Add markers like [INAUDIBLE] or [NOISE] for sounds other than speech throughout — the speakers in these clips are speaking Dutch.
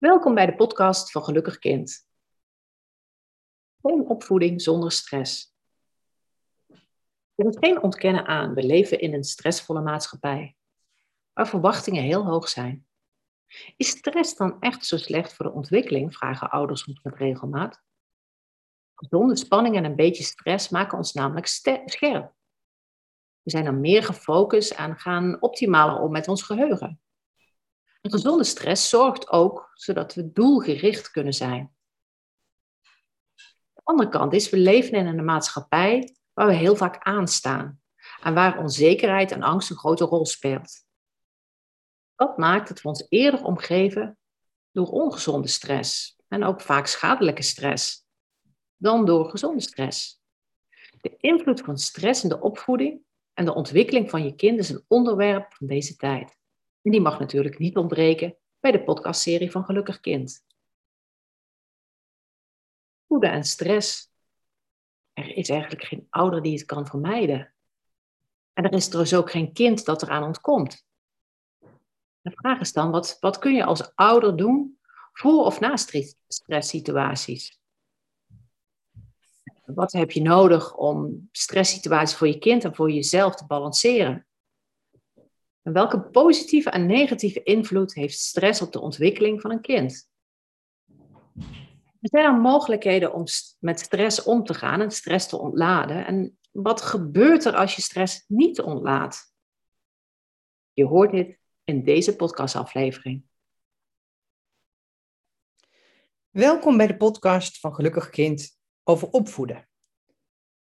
Welkom bij de podcast van Gelukkig Kind. Geen opvoeding zonder stress. Er is geen ontkennen aan, we leven in een stressvolle maatschappij, waar verwachtingen heel hoog zijn. Is stress dan echt zo slecht voor de ontwikkeling, vragen ouders ons met regelmaat. Gezonde spanning en een beetje stress maken ons namelijk scherp. We zijn dan meer gefocust en gaan optimaler om met ons geheugen. Een gezonde stress zorgt ook zodat we doelgericht kunnen zijn. De andere kant is, we leven in een maatschappij waar we heel vaak aanstaan en waar onzekerheid en angst een grote rol speelt. Dat maakt dat we ons eerder omgeven door ongezonde stress en ook vaak schadelijke stress dan door gezonde stress. De invloed van stress in de opvoeding en de ontwikkeling van je kind is een onderwerp van deze tijd. En die mag natuurlijk niet ontbreken bij de podcastserie van Gelukkig Kind. Woede en stress. Er is eigenlijk geen ouder die het kan vermijden. En er is dus ook geen kind dat eraan ontkomt. De vraag is dan, wat, wat kun je als ouder doen voor of na stresssituaties? Wat heb je nodig om stresssituaties voor je kind en voor jezelf te balanceren? En welke positieve en negatieve invloed heeft stress op de ontwikkeling van een kind? Er zijn er mogelijkheden om met stress om te gaan en stress te ontladen. En wat gebeurt er als je stress niet ontlaat? Je hoort dit in deze podcastaflevering. Welkom bij de podcast van Gelukkig Kind over opvoeden.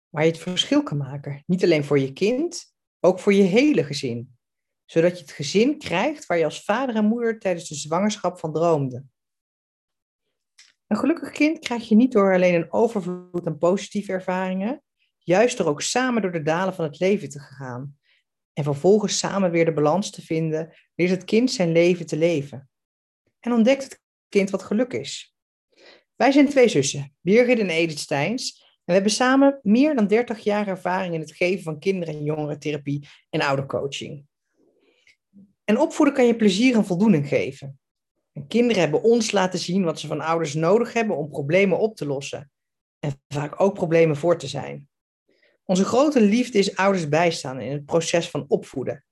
Waar je het verschil kan maken. Niet alleen voor je kind, ook voor je hele gezin zodat je het gezin krijgt waar je als vader en moeder tijdens de zwangerschap van droomde. Een gelukkig kind krijg je niet door alleen een overvloed aan positieve ervaringen, juist door ook samen door de dalen van het leven te gaan. En vervolgens samen weer de balans te vinden, leert het kind zijn leven te leven. En ontdekt het kind wat geluk is. Wij zijn twee zussen, Birgit en Edith Steins, en we hebben samen meer dan 30 jaar ervaring in het geven van kinderen- en jongerentherapie en oudercoaching. En opvoeden kan je plezier en voldoening geven. En kinderen hebben ons laten zien wat ze van ouders nodig hebben om problemen op te lossen. En vaak ook problemen voor te zijn. Onze grote liefde is ouders bijstaan in het proces van opvoeden.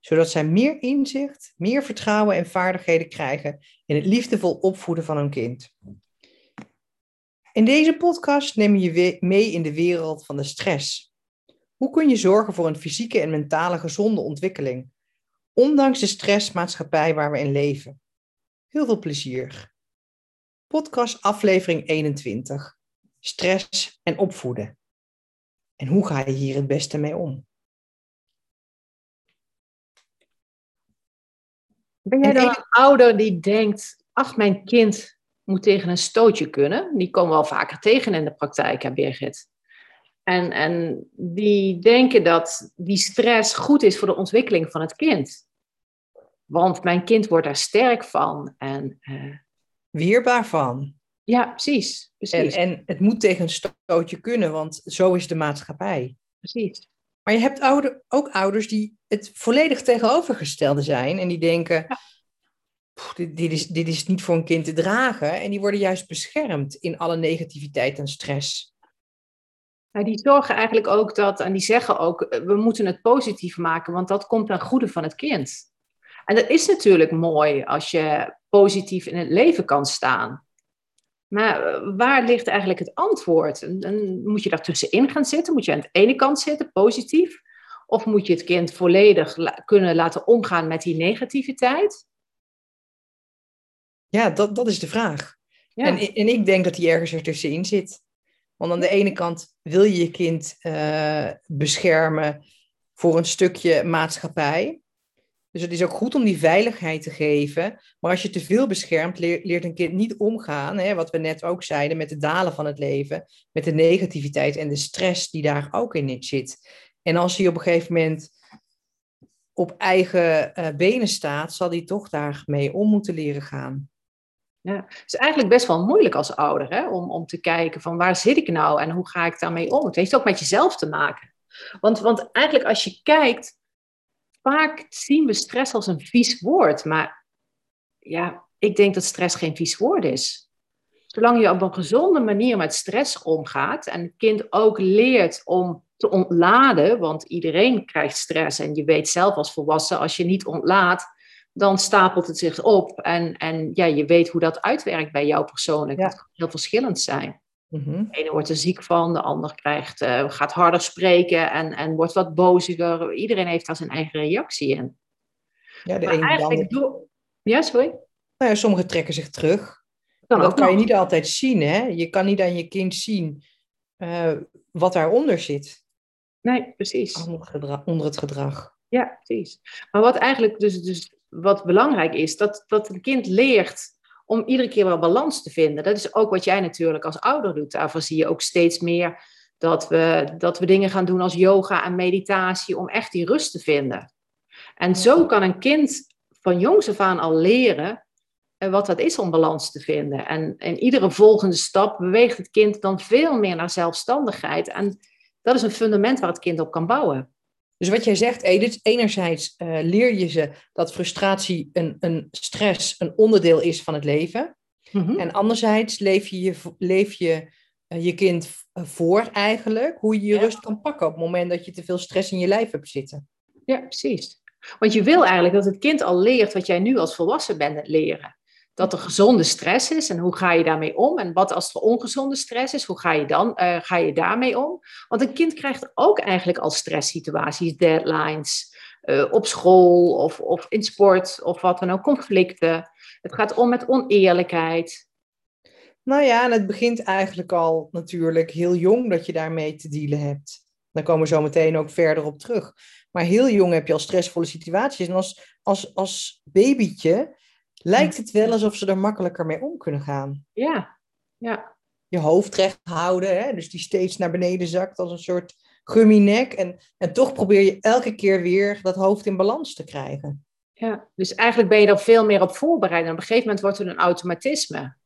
Zodat zij meer inzicht, meer vertrouwen en vaardigheden krijgen in het liefdevol opvoeden van hun kind. In deze podcast neem je mee in de wereld van de stress. Hoe kun je zorgen voor een fysieke en mentale gezonde ontwikkeling? Ondanks de stressmaatschappij waar we in leven. Heel veel plezier. Podcast aflevering 21. Stress en opvoeden. En hoe ga je hier het beste mee om? Ben jij dan een ouder die denkt, ach, mijn kind moet tegen een stootje kunnen? Die komen we al vaker tegen in de praktijk, hè Birgit? En, en die denken dat die stress goed is voor de ontwikkeling van het kind. Want mijn kind wordt daar sterk van. En, uh, Weerbaar van. Ja, precies. precies. En, en het moet tegen een stootje kunnen, want zo is de maatschappij. Precies. Maar je hebt ouder, ook ouders die het volledig tegenovergestelde zijn en die denken, dit, dit, is, dit is niet voor een kind te dragen. En die worden juist beschermd in alle negativiteit en stress. Nou, die zorgen eigenlijk ook dat, en die zeggen ook, eh, we moeten het positief maken, want dat komt ten goede van het kind. En dat is natuurlijk mooi als je positief in het leven kan staan. Maar eh, waar ligt eigenlijk het antwoord? En, moet je daar tussenin gaan zitten? Moet je aan de ene kant zitten, positief? Of moet je het kind volledig kunnen laten omgaan met die negativiteit? Ja, dat, dat is de vraag. Ja. En, en ik denk dat die ergens ertussenin zit. Want aan de ene kant wil je je kind uh, beschermen voor een stukje maatschappij. Dus het is ook goed om die veiligheid te geven. Maar als je te veel beschermt, leert een kind niet omgaan, hè, wat we net ook zeiden, met de dalen van het leven, met de negativiteit en de stress die daar ook in zit. En als hij op een gegeven moment op eigen uh, benen staat, zal hij toch daarmee om moeten leren gaan. Ja, het is eigenlijk best wel moeilijk als ouder hè? Om, om te kijken van waar zit ik nou en hoe ga ik daarmee om. Het heeft ook met jezelf te maken. Want, want eigenlijk als je kijkt vaak zien we stress als een vies woord, maar ja, ik denk dat stress geen vies woord is. Zolang je op een gezonde manier met stress omgaat en het kind ook leert om te ontladen, want iedereen krijgt stress en je weet zelf als volwassen, als je niet ontlaat, dan stapelt het zich op en, en ja, je weet hoe dat uitwerkt bij jou persoonlijk. Dat kan heel verschillend zijn. Mhm. De ene wordt er ziek van, de ander krijgt, eh, gaat harder spreken en, en wordt wat boziger. Iedereen heeft daar zijn eigen reactie in. Ja, de eigenlijk ander. door... Ja, sorry? Nou ja, sommigen trekken zich terug. Kan dat kan je niet altijd zien, hè? Je kan niet aan je kind zien eh, wat daaronder zit, Nee, precies. onder het gedra- onder het gedrag. Ja, precies. Maar wat eigenlijk dus, dus wat belangrijk is, dat, dat een kind leert om iedere keer wel balans te vinden. Dat is ook wat jij natuurlijk als ouder doet. Daarvoor zie je ook steeds meer dat we, dat we dingen gaan doen als yoga en meditatie om echt die rust te vinden. En zo kan een kind van jongs af aan al leren eh, wat dat is om balans te vinden. En, en iedere volgende stap beweegt het kind dan veel meer naar zelfstandigheid. En dat is een fundament waar het kind op kan bouwen. Dus wat jij zegt, Edith, enerzijds eh, leer je ze dat frustratie een, een stress een onderdeel is van het leven. Mhm. En anderzijds leef je je, leef je, eh, je kind v- voor eigenlijk hoe je je Ja. rust kan pakken op het moment dat je te veel stress in je lijf hebt zitten. Ja, precies. Want je wil eigenlijk dat het kind al leert wat jij nu als volwassen bent leren. Dat er gezonde stress is en hoe ga je daarmee om? En wat als er ongezonde stress is, hoe ga je dan eh, ga je daarmee om? Want een kind krijgt ook eigenlijk al stresssituaties, deadlines, eh, op school of, of in sport of wat dan ook, conflicten. Het gaat om met oneerlijkheid. Nou ja, en het begint eigenlijk al natuurlijk heel jong dat je daarmee te dealen hebt. Daar komen we zo meteen ook verder op terug. Maar heel jong heb je al stressvolle situaties. En als, als, als babytje lijkt het wel alsof ze er makkelijker mee om kunnen gaan. Ja, ja, Je hoofd recht houden, hè? dus die steeds naar beneden zakt als een soort gumminek. En, en toch probeer je elke keer weer dat hoofd in balans te krijgen. ja. Dus eigenlijk ben je er veel meer op voorbereid. En op een gegeven moment wordt het een automatisme.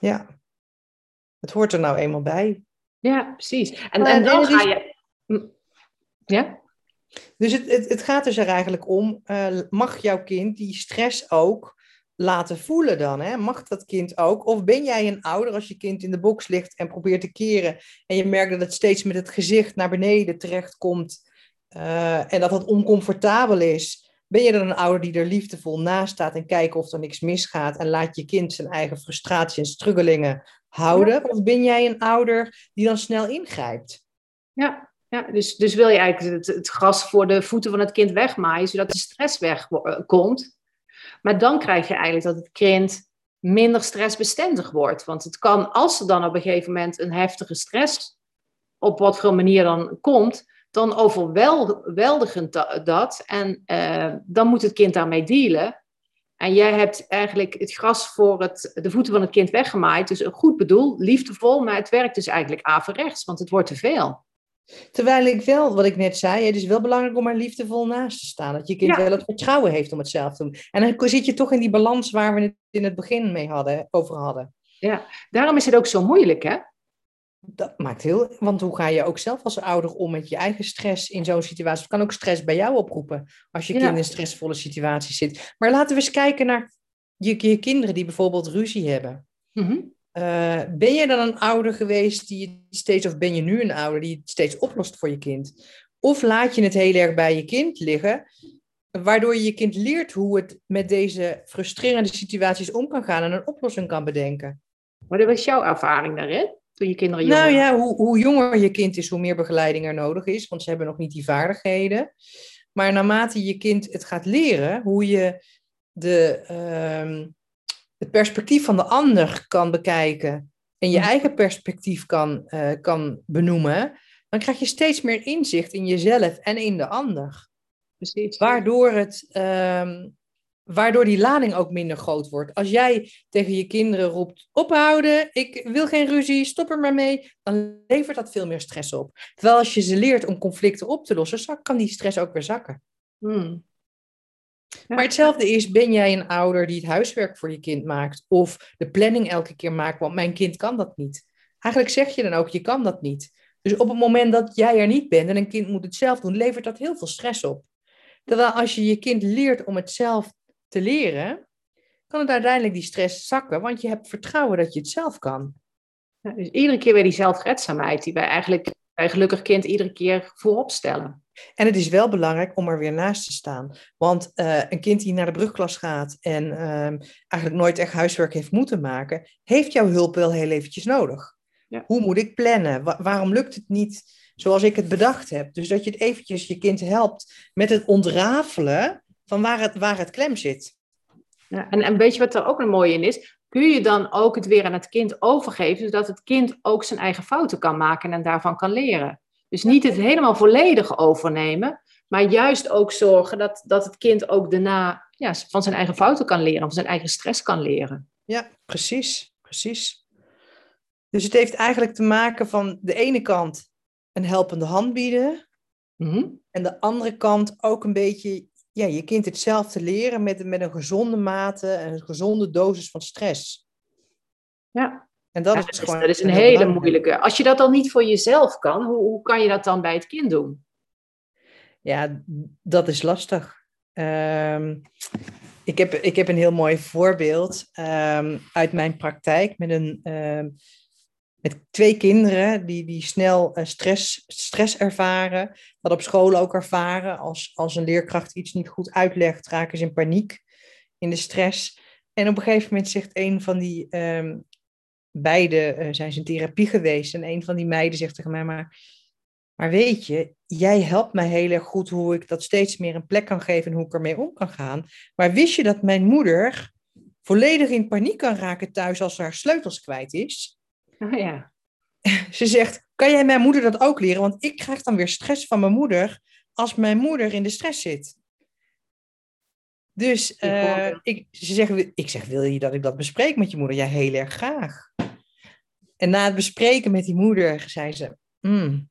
Ja, het hoort er nou eenmaal bij. Ja, precies. En, en dan ga je. Hm. Ja? Dus het, het, het gaat dus er eigenlijk om, eh, mag jouw kind die stress ook laten voelen dan? Hè? Mag dat kind ook? Of ben jij een ouder als je kind in de box ligt en probeert te keren en je merkt dat het steeds met het gezicht naar beneden terechtkomt eh, en dat het oncomfortabel is? Ben je dan een ouder die er liefdevol naast staat en kijkt of er niks misgaat en laat je kind zijn eigen frustratie en struggelingen houden? Of ben jij een ouder die dan snel ingrijpt? Ja. Ja, dus, dus wil je eigenlijk het, het gras voor de voeten van het kind wegmaaien, zodat de stress wegkomt. Maar dan krijg je eigenlijk dat het kind minder stressbestendig wordt. Want het kan, als er dan op een gegeven moment een heftige stress op wat voor manier dan komt, dan overweldigend da- dat. En eh, dan moet het kind daarmee dealen. En jij hebt eigenlijk het gras voor het, de voeten van het kind weggemaaid. Dus goed bedoeld, liefdevol, maar het werkt dus eigenlijk averechts, want het wordt te veel. Terwijl ik wel, wat ik net zei, het is wel belangrijk om er liefdevol naast te staan. Dat je kind Ja. wel het vertrouwen heeft om het zelf te doen. En dan zit je toch in die balans waar we het in het begin mee hadden, over hadden. Daarom is het ook zo moeilijk, hè? Dat maakt heel... Want hoe ga je ook zelf als ouder om met je eigen stress in zo'n situatie? Het kan ook stress bij jou oproepen als je Ja. kind in een stressvolle situatie zit. Maar laten we eens kijken naar je, je kinderen die bijvoorbeeld ruzie hebben. Mhm. Eh, ben je dan een ouder geweest die steeds, of ben je nu een ouder die het steeds oplost voor je kind? Of laat je het heel erg bij je kind liggen, waardoor je je kind leert hoe het met deze frustrerende situaties om kan gaan en een oplossing kan bedenken? Maar wat was jouw ervaring daarin? Toen je kinderen jong Nou ja, hoe, hoe jonger je kind is, hoe meer begeleiding er nodig is, want ze hebben nog niet die vaardigheden. Maar naarmate je kind het gaat leren, hoe je de, ehm, het perspectief van de ander kan bekijken en je Mhm. eigen perspectief kan, eh, kan benoemen, dan krijg je steeds meer inzicht in jezelf en in de ander. Precies. Waardoor, het, ehm, waardoor die lading ook minder groot wordt. Als jij tegen je kinderen roept, ophouden, ik wil geen ruzie, stop er maar mee, dan levert dat veel meer stress op. Terwijl als je ze leert om conflicten op te lossen, kan die stress ook weer zakken. Hmm. Maar hetzelfde is, ben jij een ouder die het huiswerk voor je kind maakt of de planning elke keer maakt, want mijn kind kan dat niet. Eigenlijk zeg je dan ook, je kan dat niet. Dus op het moment dat jij er niet bent en een kind moet het zelf doen, levert dat heel veel stress op. Terwijl als je je kind leert om het zelf te leren, kan het uiteindelijk die stress zakken, want je hebt vertrouwen dat je het zelf kan. Dus iedere keer weer die zelfredzaamheid die wij eigenlijk bij gelukkig kind iedere keer voorop stellen. En het is wel belangrijk om er weer naast te staan. Want uh, een kind die naar de brugklas gaat en uh, eigenlijk nooit echt huiswerk heeft moeten maken, heeft jouw hulp wel heel eventjes nodig. Ja. Hoe moet ik plannen? Wa waarom lukt het niet zoals ik het bedacht heb? Dus dat je het eventjes je kind helpt met het ontrafelen van waar het, waar het klem zit. Ja, en, en weet je wat er ook een mooie in is? kun je dan ook het weer aan het kind overgeven, zodat het kind ook zijn eigen fouten kan maken en daarvan kan leren. Dus niet het helemaal volledig overnemen, maar juist ook zorgen dat, dat het kind ook daarna ja, van zijn eigen fouten kan leren, van zijn eigen stress kan leren. Ja, precies, precies. Dus het heeft eigenlijk te maken van de ene kant een helpende hand bieden, mm en de andere kant ook een beetje ja, je kind hetzelfde leren met, met een gezonde mate en een gezonde dosis van stress. Ja. En dat, is, gewoon, dat is een hele moeilijke. Als je dat dan niet voor jezelf kan, hoe, hoe kan je dat dan bij het kind doen? Ja, dat is lastig. Um, ik, heb, ik heb een heel mooi voorbeeld um, uit mijn praktijk met een, um, met twee kinderen die, die snel uh, stress, stress ervaren. Dat op school ook ervaren. Als, als een leerkracht iets niet goed uitlegt, raken ze in paniek, in de stress. En op een gegeven moment zegt een van die um, beide, uh, zijn ze in therapie geweest. En een van die meiden zegt tegen mij, maar, maar weet je, jij helpt mij heel erg goed hoe ik dat steeds meer een plek kan geven en hoe ik ermee om kan gaan. Maar wist je dat mijn moeder volledig in paniek kan raken thuis als ze haar sleutels kwijt is? Oh ja. [LAUGHS] Ze zegt, kan jij mijn moeder dat ook leren? Want ik krijg dan weer stress van mijn moeder als mijn moeder in de stress zit. Dus uh, ik, ze zeggen, ik zeg, wil je dat ik dat bespreek met je moeder? Ja, heel erg graag. En na het bespreken met die moeder zei ze, mm,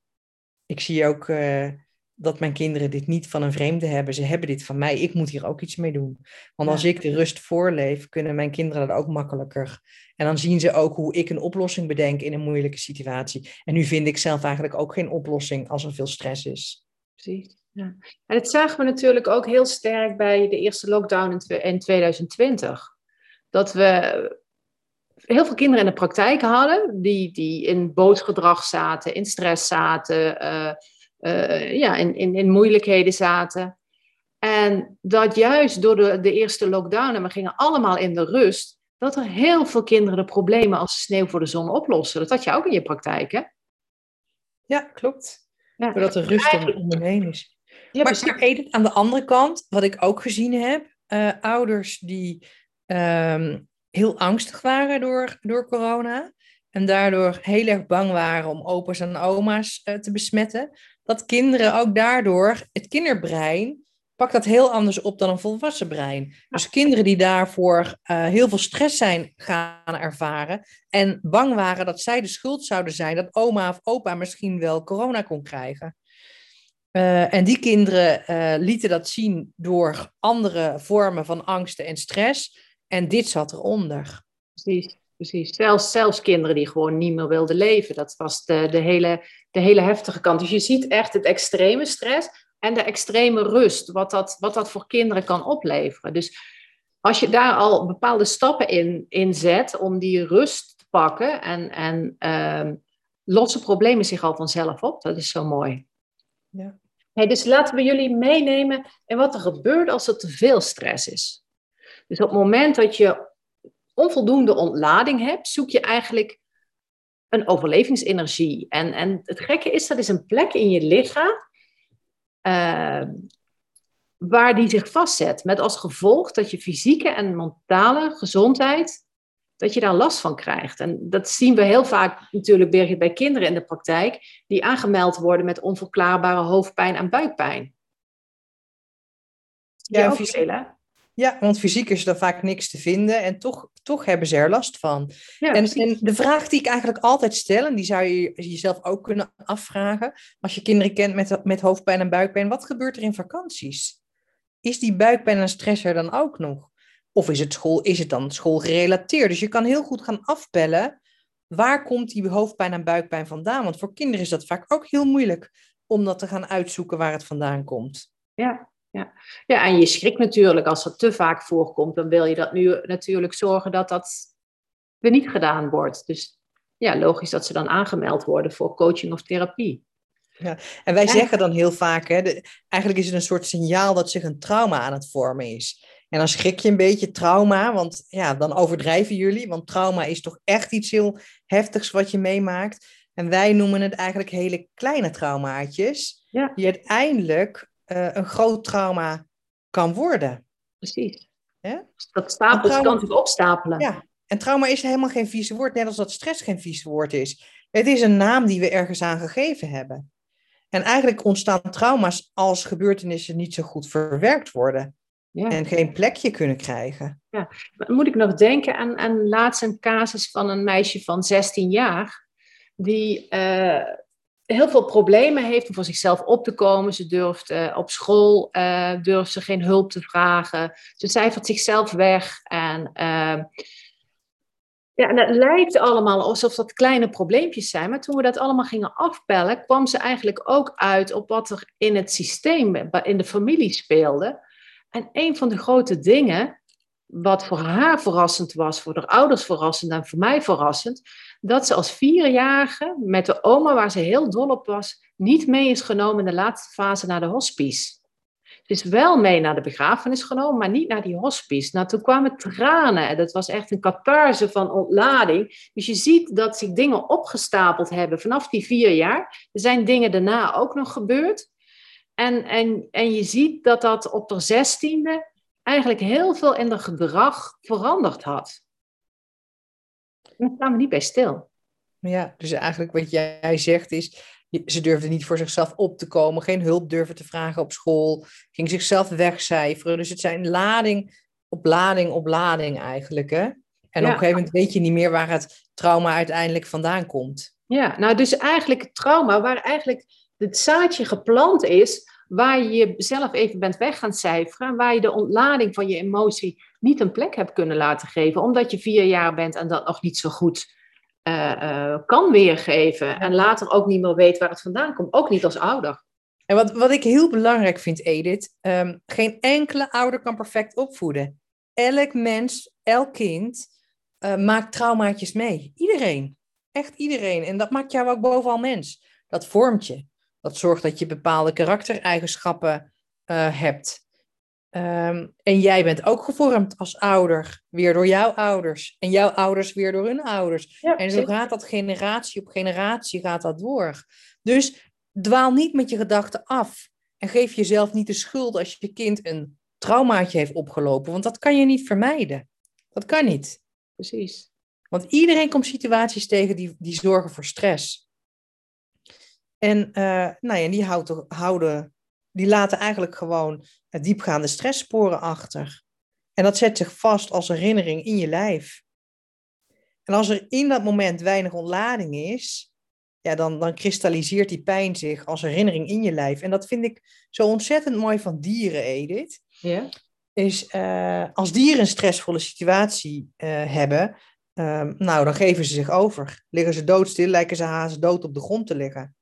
ik zie ook uh, dat mijn kinderen dit niet van een vreemde hebben. Ze hebben dit van mij. Ik moet hier ook iets mee doen. Want als ik de rust voorleef, kunnen mijn kinderen dat ook makkelijker. En dan zien ze ook hoe ik een oplossing bedenk in een moeilijke situatie. En nu vind ik zelf eigenlijk ook geen oplossing als er veel stress is. Precies. Ja. En dat zagen we natuurlijk ook heel sterk bij de eerste lockdown in 2020. Dat we heel veel kinderen in de praktijk hadden, die, die in boosgedrag zaten, in stress zaten, uh, uh, ja, in, in, in moeilijkheden zaten. En dat juist door de, de eerste lockdown, en we gingen allemaal in de rust, dat er heel veel kinderen de problemen als sneeuw voor de zon oplossen. Dat had je ook in je praktijk, hè? Ja, klopt. Ja. Doordat er rust om, om heen is. Ja, maar, aan de andere kant, wat ik ook gezien heb, uh, ouders die um, heel angstig waren door, door corona en daardoor heel erg bang waren om opa's en oma's uh, te besmetten, dat kinderen ook daardoor, het kinderbrein, pakt dat heel anders op dan een volwassen brein. Dus kinderen die daarvoor uh, heel veel stress zijn gaan ervaren en bang waren dat zij de schuld zouden zijn dat oma of opa misschien wel corona kon krijgen. Uh, en die kinderen lieten dat zien door andere vormen van angsten en stress. En dit zat eronder. Precies, precies. Zelfs, zelfs kinderen die gewoon niet meer wilden leven. Dat was de, de, hele, de hele heftige kant. Dus je ziet echt het extreme stress en de extreme rust. Wat dat, wat dat voor kinderen kan opleveren. Dus als je daar al bepaalde stappen in, in zet om die rust te pakken. En, en uh, lossen problemen zich al vanzelf op. Dat is zo mooi. Ja. Hey, dus laten we jullie meenemen in wat er gebeurt als er te veel stress is. Dus op het moment dat je onvoldoende ontlading hebt, zoek je eigenlijk een overlevingsenergie. En, en het gekke is, dat is een plek in je lichaam uh, waar die zich vastzet. Met als gevolg dat je fysieke en mentale gezondheid, dat je daar last van krijgt. En dat zien we heel vaak natuurlijk Birgit, bij kinderen in de praktijk, die aangemeld worden met onverklaarbare hoofdpijn en buikpijn. Ja, fysiek, ja, want fysiek is er vaak niks te vinden en toch, toch hebben ze er last van. Ja, en, en, de vraag die ik eigenlijk altijd stel, en die zou je jezelf ook kunnen afvragen, als je kinderen kent met, met hoofdpijn en buikpijn, wat gebeurt er in vakanties? Is die buikpijn en stress er dan ook nog? Of is het, school, is het dan schoolgerelateerd? Dus je kan heel goed gaan afpellen, waar komt die hoofdpijn en buikpijn vandaan? Want voor kinderen is dat vaak ook heel moeilijk om dat te gaan uitzoeken waar het vandaan komt. Ja, Ja. ja, en je schrikt natuurlijk als dat te vaak voorkomt. Dan wil je dat nu natuurlijk zorgen dat dat weer niet gedaan wordt. Dus ja, logisch dat ze dan aangemeld worden voor coaching of therapie. Ja, en wij zeggen dan heel vaak, hè, eigenlijk is het een soort signaal dat zich een trauma aan het vormen is. En dan schrik je een beetje trauma, want ja, dan overdrijven jullie, want trauma is toch echt iets heel heftigs wat je meemaakt. En wij noemen het eigenlijk hele kleine traumaatjes, ja. die uiteindelijk uh, een groot trauma kan worden. Precies. Ja? Dat stapelt kan zich opstapelen. Ja, en trauma is helemaal geen vieze woord, net als dat stress geen vieze woord is. Het is een naam die we ergens aan gegeven hebben. En eigenlijk ontstaan trauma's als gebeurtenissen niet zo goed verwerkt worden. Ja. En geen plekje kunnen krijgen. Ja, moet ik nog denken aan, aan laatst een casus van een meisje van 16 jaar. Die uh, heel veel problemen heeft om voor zichzelf op te komen. Ze durft uh, op school uh, durft ze geen hulp te vragen. Ze cijfert zichzelf weg. En ja, en het lijkt allemaal alsof dat kleine probleempjes zijn. Maar toen we dat allemaal gingen afpellen, kwam ze eigenlijk ook uit op wat er in het systeem, in de familie speelde. En een van de grote dingen, wat voor haar verrassend was, voor haar ouders verrassend en voor mij verrassend, dat ze als vierjarige met de oma, waar ze heel dol op was, niet mee is genomen in de laatste fase naar de hospice. Ze is wel mee naar de begrafenis genomen, maar niet naar die hospice. Nou, toen kwamen tranen. En dat was echt een catharse van ontlading. Dus je ziet dat zich dingen opgestapeld hebben vanaf die vier jaar. Er zijn dingen daarna ook nog gebeurd. En, en, en je ziet dat dat op de zestiende eigenlijk heel veel in het gedrag veranderd had. daar staan we niet bij stil. Ja, dus eigenlijk wat jij zegt is, ze durfde niet voor zichzelf op te komen, geen hulp durven te vragen op school, ging zichzelf wegcijferen. Dus het zijn lading op lading op lading eigenlijk. Hè? En op een gegeven moment weet je niet meer waar het trauma uiteindelijk vandaan komt. Ja, nou dus eigenlijk het trauma waar eigenlijk het zaadje geplant is, waar je jezelf even bent weg gaan cijferen, waar je de ontlading van je emotie niet een plek hebt kunnen laten geven, omdat je vier jaar bent en dat nog niet zo goed uh, kan weergeven. En later ook niet meer weet waar het vandaan komt, ook niet als ouder. En wat, wat ik heel belangrijk vind, Edith, um, geen enkele ouder kan perfect opvoeden. Elk mens, elk kind uh, maakt traumaatjes mee. Iedereen. Echt iedereen. En dat maakt jou ook bovenal mens. Dat vormt je. Dat zorgt dat je bepaalde karaktereigenschappen uh, hebt. Um, en jij bent ook gevormd als ouder, weer door jouw ouders. En jouw ouders weer door hun ouders. Ja, en zo gaat dat generatie op generatie gaat dat door. Dus dwaal niet met je gedachten af. En geef jezelf niet de schuld als je kind een traumaatje heeft opgelopen. Want dat kan je niet vermijden. Dat kan niet. Precies. Want iedereen komt situaties tegen die, die zorgen voor stress. En uh, nou ja, die houden, houden, die laten eigenlijk gewoon diepgaande stresssporen achter. En dat zet zich vast als herinnering in je lijf. En als er in dat moment weinig ontlading is, ja, dan, dan kristalliseert die pijn zich als herinnering in je lijf. En dat vind ik zo ontzettend mooi van dieren, Edith. Ja. Is uh, als dieren een stressvolle situatie uh, hebben, uh, nou, dan geven ze zich over. Liggen ze doodstil, lijken ze hazen dood op de grond te liggen.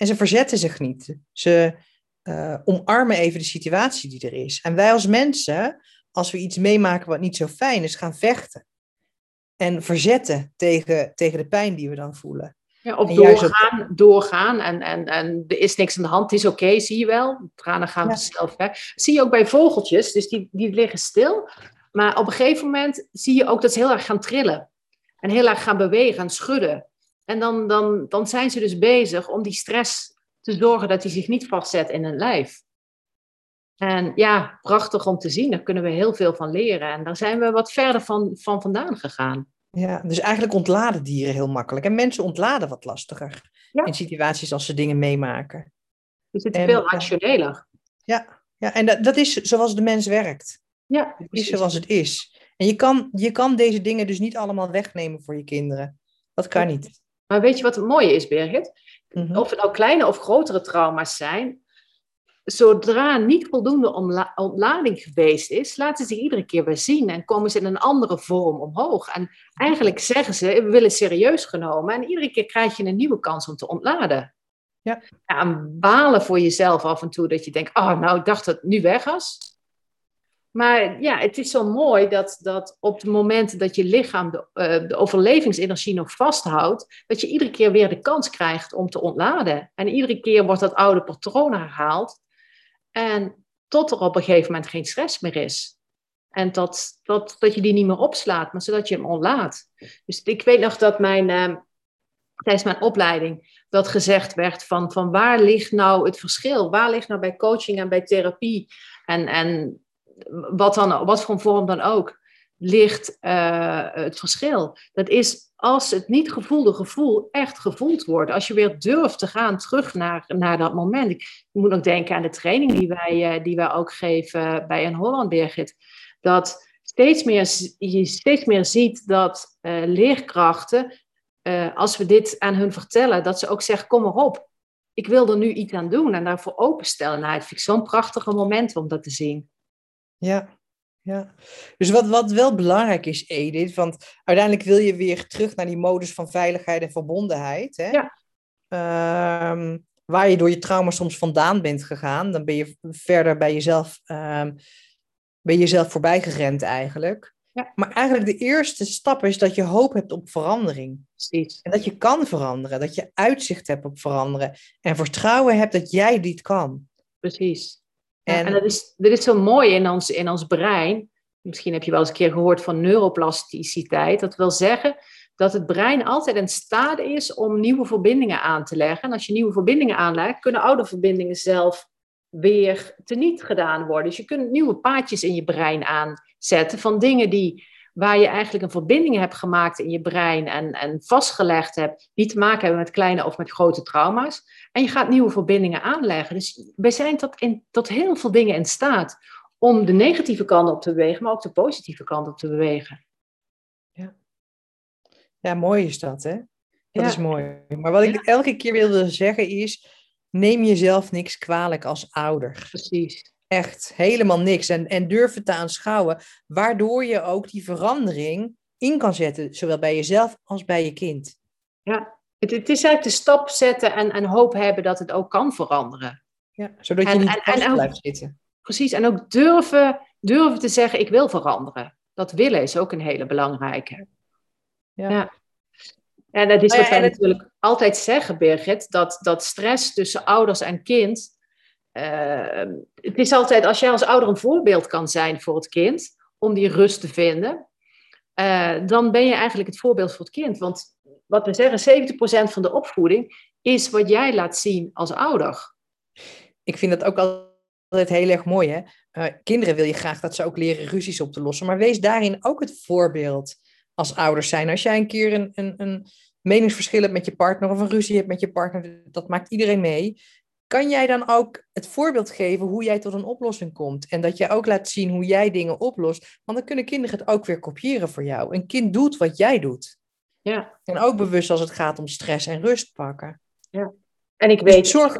En ze verzetten zich niet. Ze, uh, omarmen even de situatie die er is. En wij als mensen, als we iets meemaken wat niet zo fijn is, gaan vechten. En verzetten tegen, tegen de pijn die we dan voelen. Ja, of doorgaan, doorgaan en, en, en er is niks aan de hand, het is oké, zie je wel. Tranen gaan ja. vanzelf weg. Zie je ook bij vogeltjes, dus die, die liggen stil. Maar op een gegeven moment zie je ook dat ze heel erg gaan trillen. En heel erg gaan bewegen en schudden. En dan, dan, dan zijn ze dus bezig om die stress te zorgen dat hij zich niet vastzet in een lijf. En ja, prachtig om te zien. Daar kunnen we heel veel van leren. En daar zijn we wat verder van, van vandaan gegaan. Ja, dus eigenlijk ontladen dieren heel makkelijk. En mensen ontladen wat lastiger in situaties als ze dingen meemaken. Dus het is veel rationeler. Ja, ja en dat, dat is zoals de mens werkt. Ja, het is zoals het is. En je kan, je kan deze dingen dus niet allemaal wegnemen voor je kinderen. Dat kan niet. Maar weet je wat het mooie is, Birgit? Mhm. Of het nou kleine of grotere trauma's zijn, zodra niet voldoende ontlading geweest is, laten ze zich iedere keer weer zien en komen ze in een andere vorm omhoog. En eigenlijk zeggen ze, we willen serieus genomen en iedere keer krijg je een nieuwe kans om te ontladen. Ja. En balen voor jezelf af en toe, dat je denkt, oh, nou, ik dacht dat het nu weg was. Maar ja, het is zo mooi dat, dat op het moment dat je lichaam de, uh, de overlevingsenergie nog vasthoudt, dat je iedere keer weer de kans krijgt om te ontladen. En iedere keer wordt dat oude patroon herhaald. En tot er op een gegeven moment geen stress meer is. En dat, dat, dat je die niet meer opslaat, maar zodat je hem ontlaat. Dus ik weet nog dat mijn, uh, tijdens mijn opleiding dat gezegd werd van, van waar ligt nou het verschil? Waar ligt nou bij coaching en bij therapie en, en wat, dan, wat voor vorm dan ook, ligt uh, het verschil. Dat is als het niet gevoelde gevoel echt gevoeld wordt. Als je weer durft te gaan terug naar, naar dat moment. Ik moet ook denken aan de training die wij, uh, die wij ook geven bij een Holland Birgit. Dat steeds meer, je steeds meer ziet dat uh, leerkrachten, als we dit aan hun vertellen, dat ze ook zeggen, kom maar op. Ik wil er nu iets aan doen en daarvoor openstellen. Nou, het vind ik zo'n prachtige moment om dat te zien. Ja, ja. Dus wat, wat wel belangrijk is, Edith, want uiteindelijk wil je weer terug naar die modus van veiligheid en verbondenheid. Hè? Ja. Ehm, waar je door je trauma soms vandaan bent gegaan, dan ben je verder bij jezelf, um, ben je jezelf voorbij gerend eigenlijk. Ja. Maar eigenlijk de eerste stap is dat je hoop hebt op verandering. Precies. En dat je kan veranderen, dat je uitzicht hebt op veranderen. En vertrouwen hebt dat jij dit kan. Precies. En, en dat, is, dat is zo mooi in ons, in ons brein. Misschien heb je wel eens een keer gehoord van neuroplasticiteit. Dat wil zeggen dat het brein altijd in staat is om nieuwe verbindingen aan te leggen. En als je nieuwe verbindingen aanlegt, kunnen oude verbindingen zelf weer teniet gedaan worden. Dus je kunt nieuwe paadjes in je brein aanzetten van dingen die waar je eigenlijk een verbinding hebt gemaakt in je brein en, en vastgelegd hebt, die te maken hebben met kleine of met grote trauma's. En je gaat nieuwe verbindingen aanleggen. Dus wij zijn tot, in, tot heel veel dingen in staat om de negatieve kant op te bewegen, maar ook de positieve kant op te bewegen. Ja, ja mooi is dat, hè? Dat is mooi. Maar wat ik elke keer wilde zeggen is, neem jezelf niks kwalijk als ouder. Precies. Echt, helemaal niks. En, en durf het te aanschouwen, waardoor je ook die verandering in kan zetten, zowel bij jezelf als bij je kind. Ja, het, het is eigenlijk de stap zetten en, en hoop hebben dat het ook kan veranderen. Ja, zodat je niet vast blijft zitten. Precies, en ook durven, durven te zeggen, ik wil veranderen. Dat willen is ook een hele belangrijke. Ja. ja. En dat is wat wij natuurlijk altijd zeggen, Birgit, dat, dat stress tussen ouders en kind uh, het is altijd, als jij als ouder een voorbeeld kan zijn voor het kind, om die rust te vinden, uh, dan ben je eigenlijk het voorbeeld voor het kind. Want wat we zeggen, 70% van de opvoeding is wat jij laat zien als ouder. Ik vind dat ook altijd heel erg mooi. Hè? Uh, kinderen wil je graag dat ze ook leren ruzies op te lossen, maar wees daarin ook het voorbeeld als ouders zijn. Als jij een keer een, een, een meningsverschil hebt met je partner of een ruzie hebt met je partner, dat maakt iedereen mee kan jij dan ook het voorbeeld geven hoe jij tot een oplossing komt? En dat jij ook laat zien hoe jij dingen oplost. Want dan kunnen kinderen het ook weer kopiëren voor jou. Een kind doet wat jij doet. Ja. En ook bewust als het gaat om stress en rust pakken. Ja. En ik weet... Dus zorg,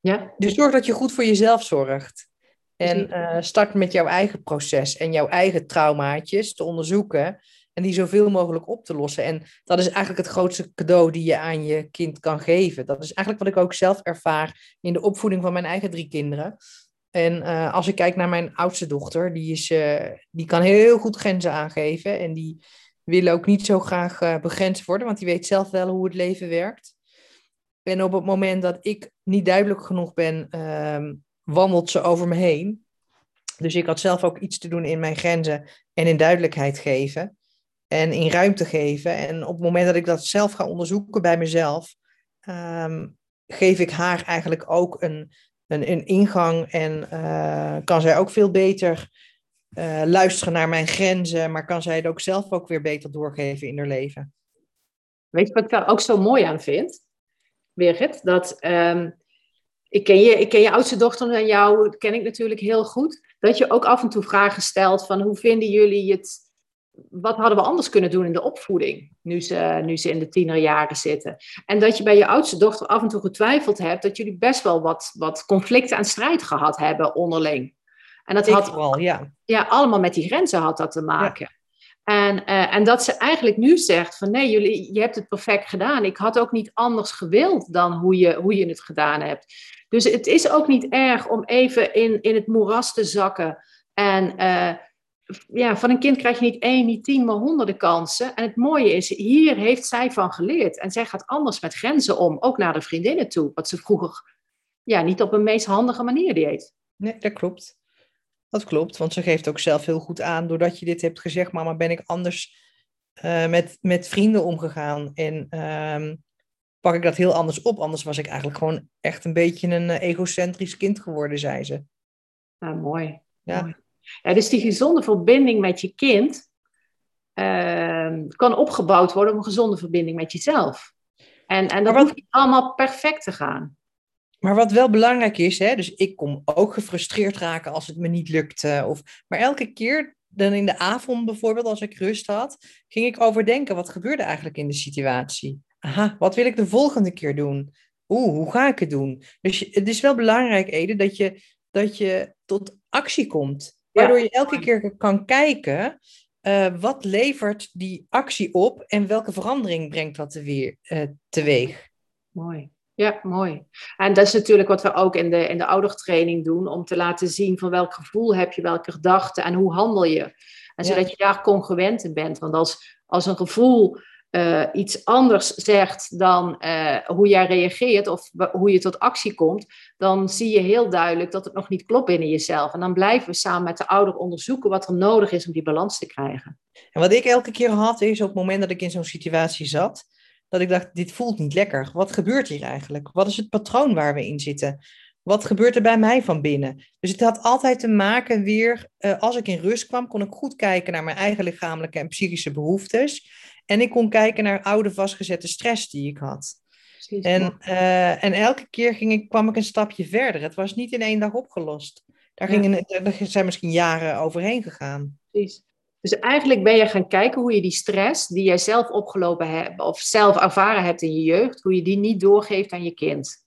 ja? dus zorg dat je goed voor jezelf zorgt. En uh, start met jouw eigen proces en jouw eigen traumaatjes te onderzoeken en die zoveel mogelijk op te lossen. En dat is eigenlijk het grootste cadeau die je aan je kind kan geven. Dat is eigenlijk wat ik ook zelf ervaar in de opvoeding van mijn eigen drie kinderen. En uh, als ik kijk naar mijn oudste dochter, die, is, uh, die kan heel goed grenzen aangeven. En die wil ook niet zo graag uh, begrensd worden, want die weet zelf wel hoe het leven werkt. En op het moment dat ik niet duidelijk genoeg ben, ehm, wandelt ze over me heen. Dus ik had zelf ook iets te doen in mijn grenzen en in duidelijkheid geven en in ruimte geven. En op het moment dat ik dat zelf ga onderzoeken bij mezelf, ehm, geef ik haar eigenlijk ook een, een, een ingang en uh, kan zij ook veel beter uh, luisteren naar mijn grenzen, maar kan zij het ook zelf ook weer beter doorgeven in haar leven. Weet je wat ik daar ook zo mooi aan vind, Birgit? Dat um, ik, ken je, ik ken je oudste dochter en jou ken ik natuurlijk heel goed. Dat je ook af en toe vragen stelt van hoe vinden jullie het wat hadden we anders kunnen doen in de opvoeding, nu ze, nu ze in de tienerjaren zitten? En dat je bij je oudste dochter af en toe getwijfeld hebt dat jullie best wel wat, wat conflicten en strijd gehad hebben onderling. En dat Ik had wel, ja. ja, allemaal met die grenzen had dat te maken. En, eh, en dat ze eigenlijk nu zegt van nee, jullie, je hebt het perfect gedaan. Ik had ook niet anders gewild dan hoe je, hoe je het gedaan hebt. Dus het is ook niet erg om even in, in het moeras te zakken. En uh, ja, van een kind krijg je niet één, niet tien, maar honderden kansen. En het mooie is, hier heeft zij van geleerd. En zij gaat anders met grenzen om, ook naar de vriendinnen toe. Wat ze vroeger ja, niet op een meest handige manier deed. Nee, dat klopt. Dat klopt, want ze geeft ook zelf heel goed aan, doordat je dit hebt gezegd, mama, ben ik anders uh, met, met vrienden omgegaan. En uh, pak ik dat heel anders op. Anders was ik eigenlijk gewoon echt een beetje een uh, egocentrisch kind geworden, zei ze. Ah, mooi. Ja. Mooi. Ja, dus die gezonde verbinding met je kind uh, kan opgebouwd worden op een gezonde verbinding met jezelf. En, en dat wat, hoeft niet allemaal perfect te gaan. Maar wat wel belangrijk is, hè, dus ik kom ook gefrustreerd raken als het me niet lukt. of, maar elke keer, dan in de avond bijvoorbeeld, als ik rust had, ging ik overdenken, wat gebeurde eigenlijk in de situatie? Aha, wat wil ik de volgende keer doen? Oeh, hoe ga ik het doen? Dus het is wel belangrijk, Ede, dat je, dat je tot actie komt. Waardoor je elke keer kan kijken, uh, wat levert die actie op en welke verandering brengt dat weer, uh, teweeg? Mooi. Ja, mooi. En dat is natuurlijk wat we ook in de, in de oudertraining doen, om te laten zien van welk gevoel heb je, welke gedachten en hoe handel je. En zodat je daar congruent in bent. Want als, als een gevoel uh, iets anders zegt dan uh, hoe jij reageert of hoe je tot actie komt, dan zie je heel duidelijk dat het nog niet klopt binnen jezelf. En dan blijven we samen met de ouder onderzoeken wat er nodig is om die balans te krijgen. En wat ik elke keer had is op het moment dat ik in zo'n situatie zat, dat ik dacht, dit voelt niet lekker. Wat gebeurt hier eigenlijk? Wat is het patroon waar we in zitten? Wat gebeurt er bij mij van binnen? Dus het had altijd te maken weer, uh, als ik in rust kwam, kon ik goed kijken naar mijn eigen lichamelijke en psychische behoeftes. En ik kon kijken naar oude vastgezette stress die ik had. en, uh, en elke keer ging ik, kwam ik een stapje verder. Het was niet in één dag opgelost. Daar, gingen, daar zijn misschien jaren overheen gegaan. Precies. Dus eigenlijk ben je gaan kijken hoe je die stress die jij zelf opgelopen hebt of zelf ervaren hebt in je jeugd, hoe je die niet doorgeeft aan je kind.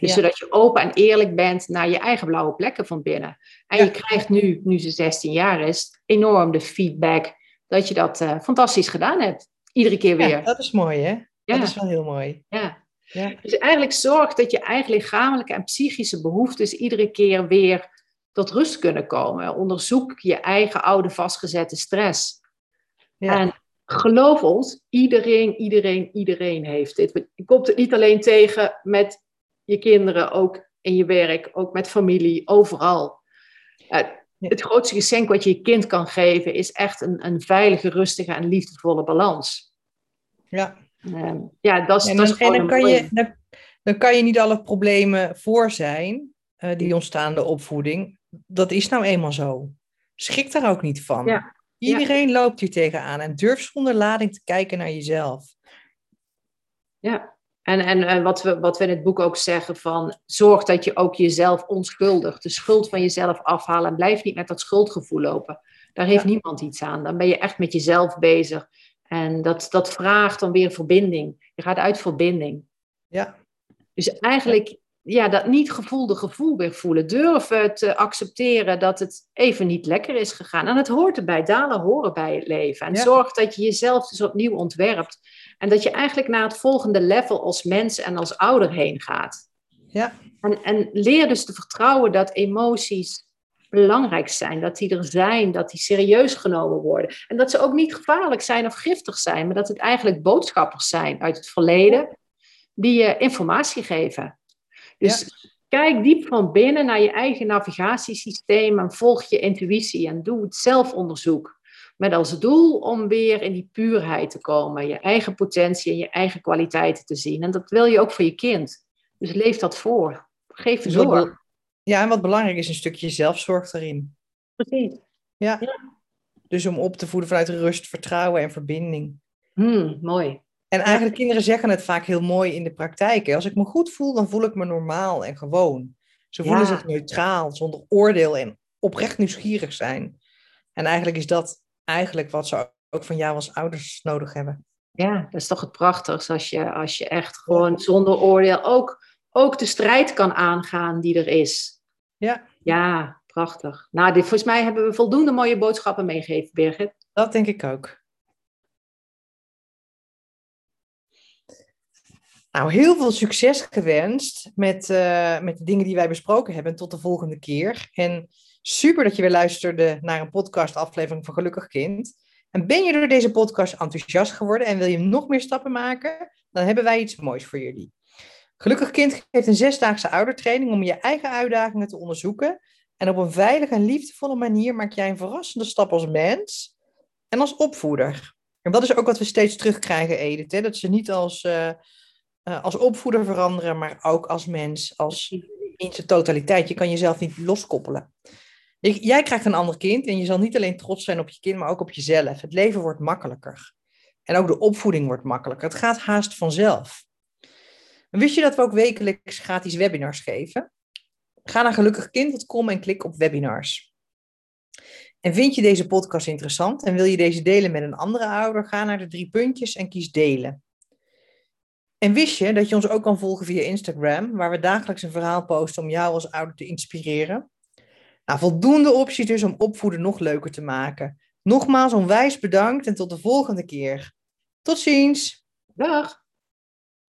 Dus zodat je open en eerlijk bent naar je eigen blauwe plekken van binnen. En ja. je krijgt nu, nu ze 16 jaar is, enorm de feedback dat je dat uh, fantastisch gedaan hebt. Iedere keer weer. Ja, dat is mooi, hè? Ja. Dat is wel heel mooi. Ja. ja. Dus eigenlijk zorg dat je eigen lichamelijke en psychische behoeftes iedere keer weer tot rust kunnen komen. Onderzoek je eigen oude vastgezette stress. Ja. En geloof ons, iedereen, iedereen, iedereen heeft dit. Je komt het niet alleen tegen met je kinderen, ook in je werk, ook met familie, overal. Het grootste geschenk wat je je kind kan geven is echt een, een veilige, rustige en liefdevolle balans. Ja. Uh, ja, dat is, en dan, dat is dan, kan je, dan, dan, kan je niet alle problemen voor zijn uh, die ontstaan de opvoeding. Dat is nou eenmaal zo. Schrik daar ook niet van. Ja. Iedereen ja. loopt hier tegenaan en durf zonder lading te kijken naar jezelf. Ja, en, en, en wat, we, wat we in het boek ook zeggen van zorg dat je ook jezelf onschuldig, de schuld van jezelf afhalen en blijf niet met dat schuldgevoel lopen. Daar heeft ja. niemand iets aan. Dan ben je echt met jezelf bezig. En dat, dat vraagt dan weer verbinding. Je gaat uit verbinding. Ja. Dus eigenlijk ja, dat niet gevoelde gevoel weer voelen. Durven te accepteren dat het even niet lekker is gegaan. En het hoort erbij. Dalen horen bij het leven. En ja. zorg dat je jezelf dus opnieuw ontwerpt. En dat je eigenlijk naar het volgende level als mens en als ouder heen gaat. Ja. En, en leer dus te vertrouwen dat emoties belangrijk zijn. Dat die er zijn, dat die serieus genomen worden. En dat ze ook niet gevaarlijk zijn of giftig zijn. Maar dat het eigenlijk boodschappers zijn uit het verleden. Die je informatie geven. Dus ja. kijk diep van binnen naar je eigen navigatiesysteem en volg je intuïtie en doe het zelfonderzoek. Met als doel om weer in die puurheid te komen, je eigen potentie en je eigen kwaliteiten te zien. En dat wil je ook voor je kind. Dus leef dat voor. Geef het door. Ja, en wat belangrijk is, een stukje zelfzorg erin. Precies. Ja. ja. Dus om op te voeden vanuit rust, vertrouwen en verbinding. Hmm, mooi. En eigenlijk, kinderen zeggen het vaak heel mooi in de praktijk. Als ik me goed voel, dan voel ik me normaal en gewoon. Ze voelen ja. zich neutraal, zonder oordeel en oprecht nieuwsgierig zijn. En eigenlijk is dat eigenlijk wat ze ook van jou als ouders nodig hebben. Ja, dat is toch het prachtigste als je, als je echt gewoon zonder oordeel ook, ook de strijd kan aangaan die er is. Ja. Ja, Prachtig. Nou, dit, volgens mij hebben we voldoende mooie boodschappen meegegeven, Birgit. Dat denk ik ook. Nou, heel veel succes gewenst met, uh, met de dingen die wij besproken hebben. Tot de volgende keer. En super dat je weer luisterde naar een podcast-aflevering van Gelukkig Kind. En ben je door deze podcast enthousiast geworden en wil je nog meer stappen maken? Dan hebben wij iets moois voor jullie. Gelukkig Kind geeft een zesdaagse oudertraining om je eigen uitdagingen te onderzoeken. En op een veilige en liefdevolle manier maak jij een verrassende stap als mens en als opvoeder. En dat is ook wat we steeds terugkrijgen, Edith. Hè? Dat ze niet als, uh, als opvoeder veranderen, maar ook als mens, als in zijn totaliteit. Je kan jezelf niet loskoppelen. Jij krijgt een ander kind en je zal niet alleen trots zijn op je kind, maar ook op jezelf. Het leven wordt makkelijker. En ook de opvoeding wordt makkelijker. Het gaat haast vanzelf. En wist je dat we ook wekelijks gratis webinars geven? Ga naar gelukkigkind.com en klik op webinars. En vind je deze podcast interessant en wil je deze delen met een andere ouder? Ga naar de drie puntjes en kies delen. En wist je dat je ons ook kan volgen via Instagram, waar we dagelijks een verhaal posten om jou als ouder te inspireren? Nou, voldoende opties dus om opvoeden nog leuker te maken. Nogmaals onwijs bedankt en tot de volgende keer. Tot ziens. Dag.